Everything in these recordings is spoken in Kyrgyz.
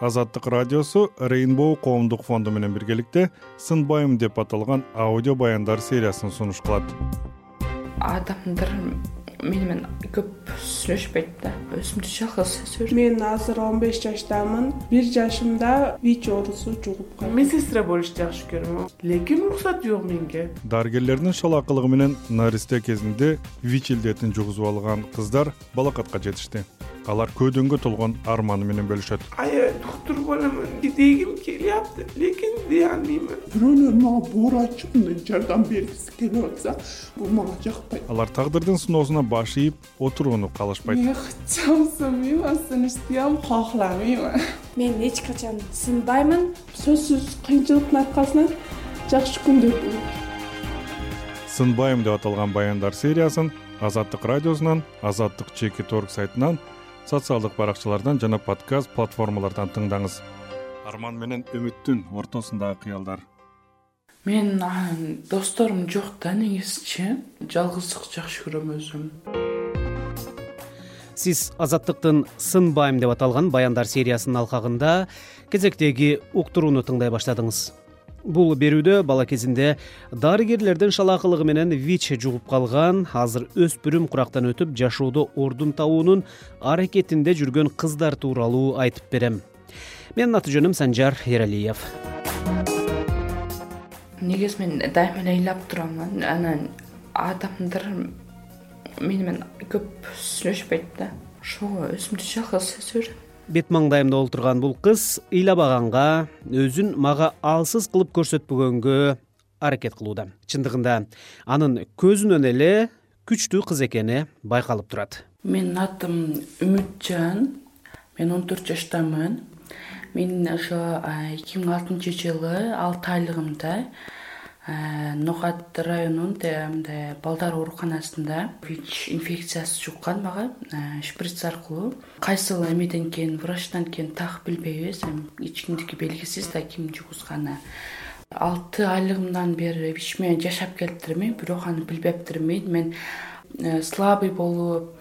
азаттык радиосу рейнбоу коомдук фонду менен биргеликте сынбайм деп аталган аудио баяндар сериясын сунуш кылат. Адамдар мени менен көп сүйлөшпөйт да өзүмдү жалгыз сезип мен азыр он беш жаштамын. бир жашымда вич оорусу жугуп калды медсестра болушты жакшы көрөм лекин уруксат жок менге. Дарыгерлердин шалаакылыгы менен наристе кезинде вич илдетин жугузуп алган кыздар балакатка жетишти алар көөдөнгө толгон арманы менен бөлүшөт. Аябай доктур боломун дегим келиапты лекин дей албаймын бирөөлөр мага боор ачып мындай жардам бергиси келип атса бул мага жакпайт. Алар тагдырдын сыноосуна баш ийип отурууну каалашпайт мен хочу сынбайм сыныштыам кохламайм мен эч качан сынбаймын сөзсүз кыйынчылыктын аркасынан жакшы күндөр болот. Сынбайм деп аталган баяндар сериясын азаттык радиосунан азаттык чекит орг сайтынан социалдык баракчалардан жана подкаст платформалардан тыңдаңыз. Арман менен үмүттүн ортосундагы кыялдар. Мен досторум жок да негизичи жалгыздыкты жакшы көрөм өзүм. Сиз азаттыктын сынбайм деп аталган баяндар сериясынын алкагында кезектеги уктурууну тыңдай баштадыңыз бул берүүдө бала кезинде дарыгерлердин шалаакылыгы менен вич жугуп калган азыр өспүрүм курактан өтүп жашоодо ордун табуунун аракетинде жүргөн кыздар тууралуу айтып берем. Менин аты жөнүм санжар эралиев негизи мен дайыма эле ыйлап турам анан адамдар мени менен көп сүйлөшпөйт да. Ошого өзүмдү жалгыз сезип берем бет маңдайымда олтурган бул кыз ыйламаганга өзүн мага алсыз кылып көрсөтпөгөнгө аракет кылууда. Чындыгында анын көзүнөн эле күчтүү кыз экени байкалып турат. Менин атым үмүтжан. Мен он төрт жаштамын. Мен ошо эки миң алтынчы жылы алты айлыгымда Э, ноокат районунде мындай балдар ооруканасында вич инфекциясы жуккан мага э, шприц аркылуу кайсыл эмеден кийин врачтан кийин так билбейбиз эми эч кимдики белгисиз да ким жугузганы. Алты айлыгымдан бери вич менен жашап келиптирмин бирок аны билбептирмин мен э, слабый болуп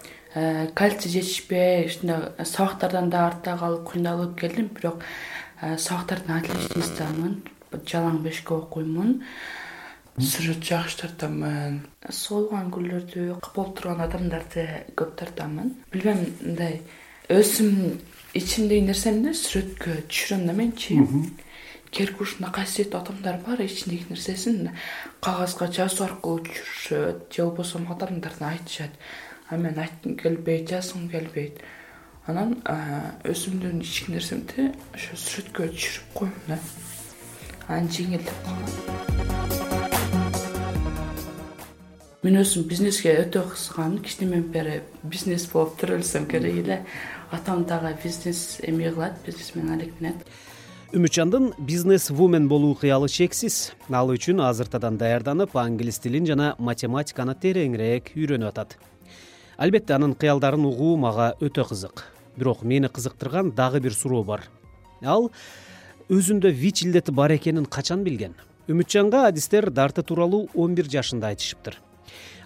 кальций жетишпей ушундай сабактардан да артта калып кыйналып келдим. Бирок сабактардын жалаң бешке окуймун. Сүрөт жакшы тартамын соолгон гүлдөрдү болуп турган адамдарды көп тартамын. Билбейм мындай өзүм ичимдеги нерсени да сүрөткө түшүрөм да менчи. Керки ушундай касиеттүү адамдар бар ичиндеги нерсесин кагазга жазуу аркылуу түшүрүшөт же болбосо адамдарды айтышат. А мен айткым келбейт жазгым келбейт. Анан өзүмдүн ички нерсемди ошо сүрөткө түшүрүп коем да анан жеңилдеп калат мен өзүм бизнеске өтө кызыгам кичинемеден бери бизнес болуп төрөлсөм керек эле. Атам дагы бизнес эме кылат бизнесмен алектенет. Үмүтжандын бизнес вумен болуу кыялы чексиз. Ал үчүн азыртадан даярданып англис тилин жана математиканы тереңирээк үйрөнүп атат. Албетте анын кыялдарын угуу мага өтө кызык. Бирок мени кызыктырган дагы бир суроо бар. Ал өзүндө вич илдети бар экенин качан билген? Үмүтжанга адистер дарты тууралуу он бир жашында айтышыптыр.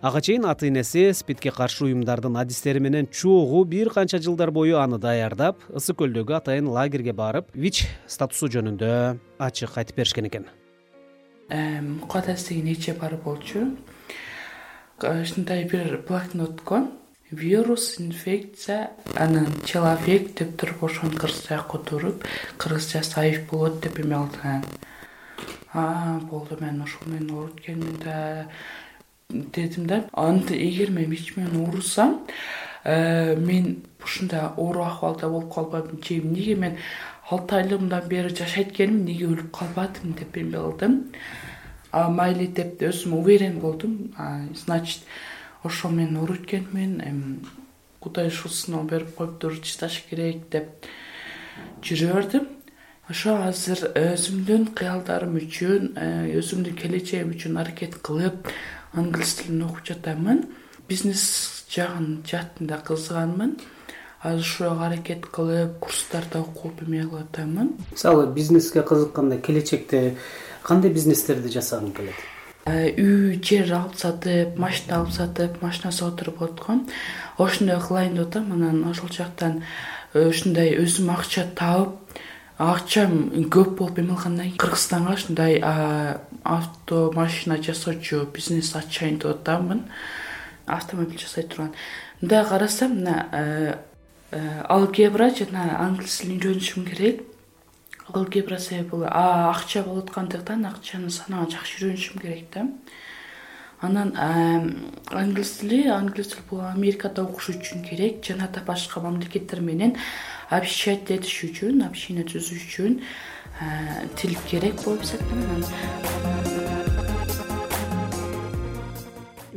Ага чейин ата энеси спидке каршы уюмдардын адистери менен чогуу бир канча жылдар бою аны даярдап ысык көлдөгү атайын лагерге барып вич статусу жөнүндө ачык айтып беришкен экен. Мукадас деген эже бар болчу. Ушундай бир блокноткон вирус инфекция анан человек деп туруп ошону кыргызча которуп кыргызча айып болот деп эме кылган болду мен ушул менен ооруп экенмин да. Дедим да анда эгер мен вич менен оорусам э, мен ушундай оору акыбалда болуп калбадым же эмнеге мен алты айлыгымдан бери жашайт экеним эмнеге өлүп калбадым? деп эме кылдым мейли деп өзүм уверен болдум. Значит менен ооруп экенмин эми кудай ушул сыноо берип коюптур чыдаш керек деп жүрө бердим ошо азыр өзүмдүн кыялдарым үчүн э, өзүмдүн келечегим үчүн аракет кылып англис тилин окуп жатамын. Бизнес жагын жаатында кызыганмын азыр ошого аракет кылып курстарда окуп эме кылып атамын. Мисалы бизнеске кызыкканда келечекте кандай бизнестерди жасагың келет үй жер алып сатып машина алып сатып машина сотуруп аткам ошондой кылайын деп атам. Анан ошол жактан э, ушундай өзүм акча таап акчам көп болуп эме кийин кыргызстанга ушундай автомашина жасоочу бизнес ачайын деп атамын автомобиль жасай турган. Мындай карасам мына э, э, алгебра жана англис тилин үйрөнүшүм керек алгебра себеби бул акча болуп аткандыктан акчаны санаганга жакшы үйрөнүшүм керек да. Анан англис тили англис тил бул америкада окуш үчүн керек жана да башка мамлекеттер менен общаться этиш үчүн общение түзүш үчүн тил керек болуп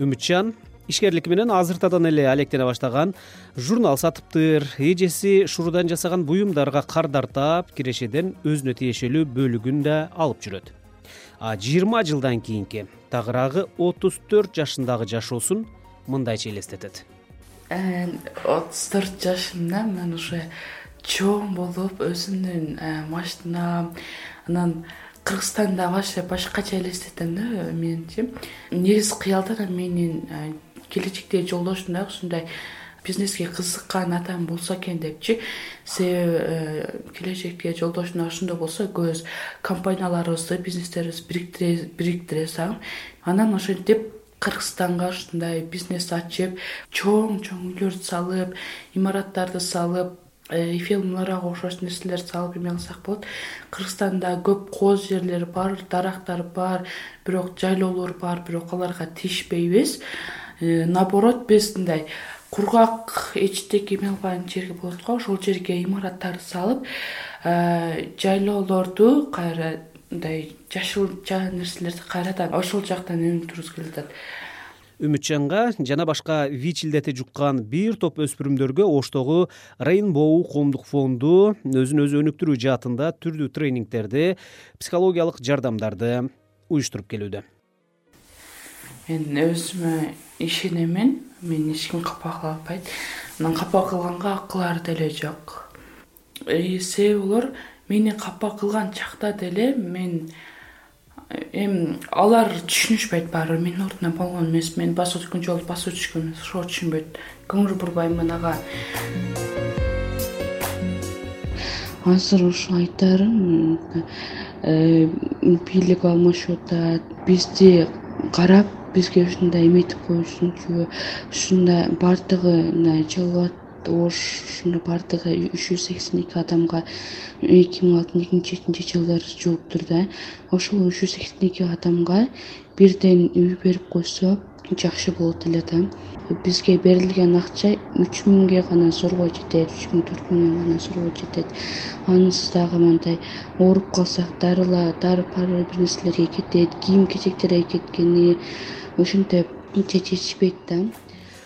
үмүтжан ишкерлики менен азыртадан эле алектене баштаган журнал сатыптыр. Эжеси шурудан жасаган буюмдарга кардар таап кирешеден өзүнө тиешелүү бөлүгүн да алып жүрөт. А жыйырма жылдан кийинки тагыраагы отуз төрт жашындагы жашоосун мындайча элестетет. Э, отуз төрт жашымда мен уже чоң болуп өзүмдүн э, машинам анан кыргызстанда вообще башкача элестетем да менчи негизи кыялда менин э, келечектеги жолдошум дагы ушундай бизнеске кызыккан адам болсо экен депчи себеби э, келечектеги жолдошум ошондой болсо экөөбүз компанияларыбызды бизнестерибизди бириктире салып анан ошентип кыргызстанга ушундай бизнес ачып чоң чоң үйлөрдү салып имараттарды салып эйфел мунарага окшош нерселерди салып эме кылсак болот. Кыргызстанда көп кооз жерлер бар дарактар бар бирок жайлоолор бар бирок аларга тийишпейбиз. э, наоборот биз мындай кургак эчтеке эме кылбаган жер болот го ошол жерге имараттарды салып э, жайлоолорду кайра мындай жашыл нерселерди кайрадан ошол жактан өнүктүргүбүз келип атат. Үмүтжанга жана башка вич илдети жуккан бир топ өспүрүмдөргө оштогу рейнбоу коомдук фонду өзүн өзү өнүктүрүү жаатында түрдүү тренингтерди психологиялык жардамдарды уюштуруп келүүдө мен өзүмө ишенемин. Мени эч ким капа кыла албайт анан капа кылганга акылары деле жок. Себеби булар мени капа кылган чакта деле мен эми алар түшүнүшпөйт баары. Бир менин ордуна болгон эмес мен басып өткөн жолду басып өтүшкөн эмес ошого түшүнбөйт. Көңүл бурбаймын ага. Азыр ушу айтарым э, бийлик алмашып атат бизди карап бизге ушундай эметип коюшунчу ушундай баардыгы мындай жалп ош ушундай баардыгы үч жүз сексен эки адамга эки миң алтынчы эки миң жетинчи жылдары жууптур да. Ошол үч жүз сексен эки адамга бирден үй берип койсо жакшы болот эле да бизге берилген акча үч миңге гана зоргой жетет үч миң төрт миңге гана зоргой жетет. Анысы дагы мындай ооруп калсак дарылар дары пары бир нерселерге кетет кийим кечектерге кеткени ушинтип жетишпейт да.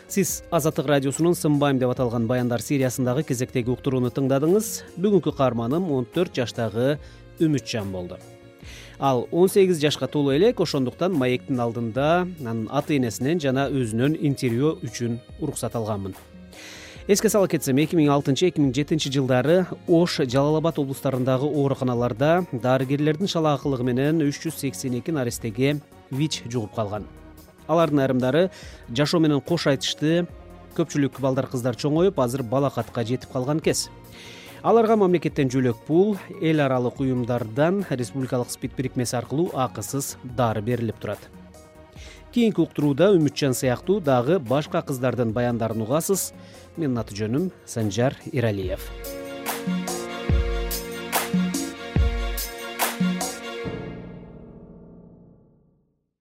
Сиз азаттык радиосунун сынбайм деп аталган баяндар сериясындагы кезектеги уктурууну тыңдадыңыз. Бүгүнкү каарманым он төрт жаштагы үмүтжан болду ал он сегиз жашка толо элек ошондуктан маектин алдында анын ата энесинен жана өзүнөн интервью үчүн уруксат алганмын. Эске сала кетсем эки миң алтынчы эки миң жетинчи жылдары ош жалал абад облустарындагы ооруканаларда дарыгерлердин шалаакылыгы менен үч жүз сексен эки нарестеге вич жугуп калган. Алардын айрымдары жашоо менен кош айтышты. Көпчүлүк балдар кыздар чоңоюп азыр балакатка жетип калган кез аларга мамлекеттен жөлөк пул эл аралык уюмдардан республикалык спид бирикмеси аркылуу акысыз дары берилип турат. Кийинки уктурууда үмүтжан сыяктуу дагы башка кыздардын баяндарын угасыз. Менин аты жөнүм санжар эралиев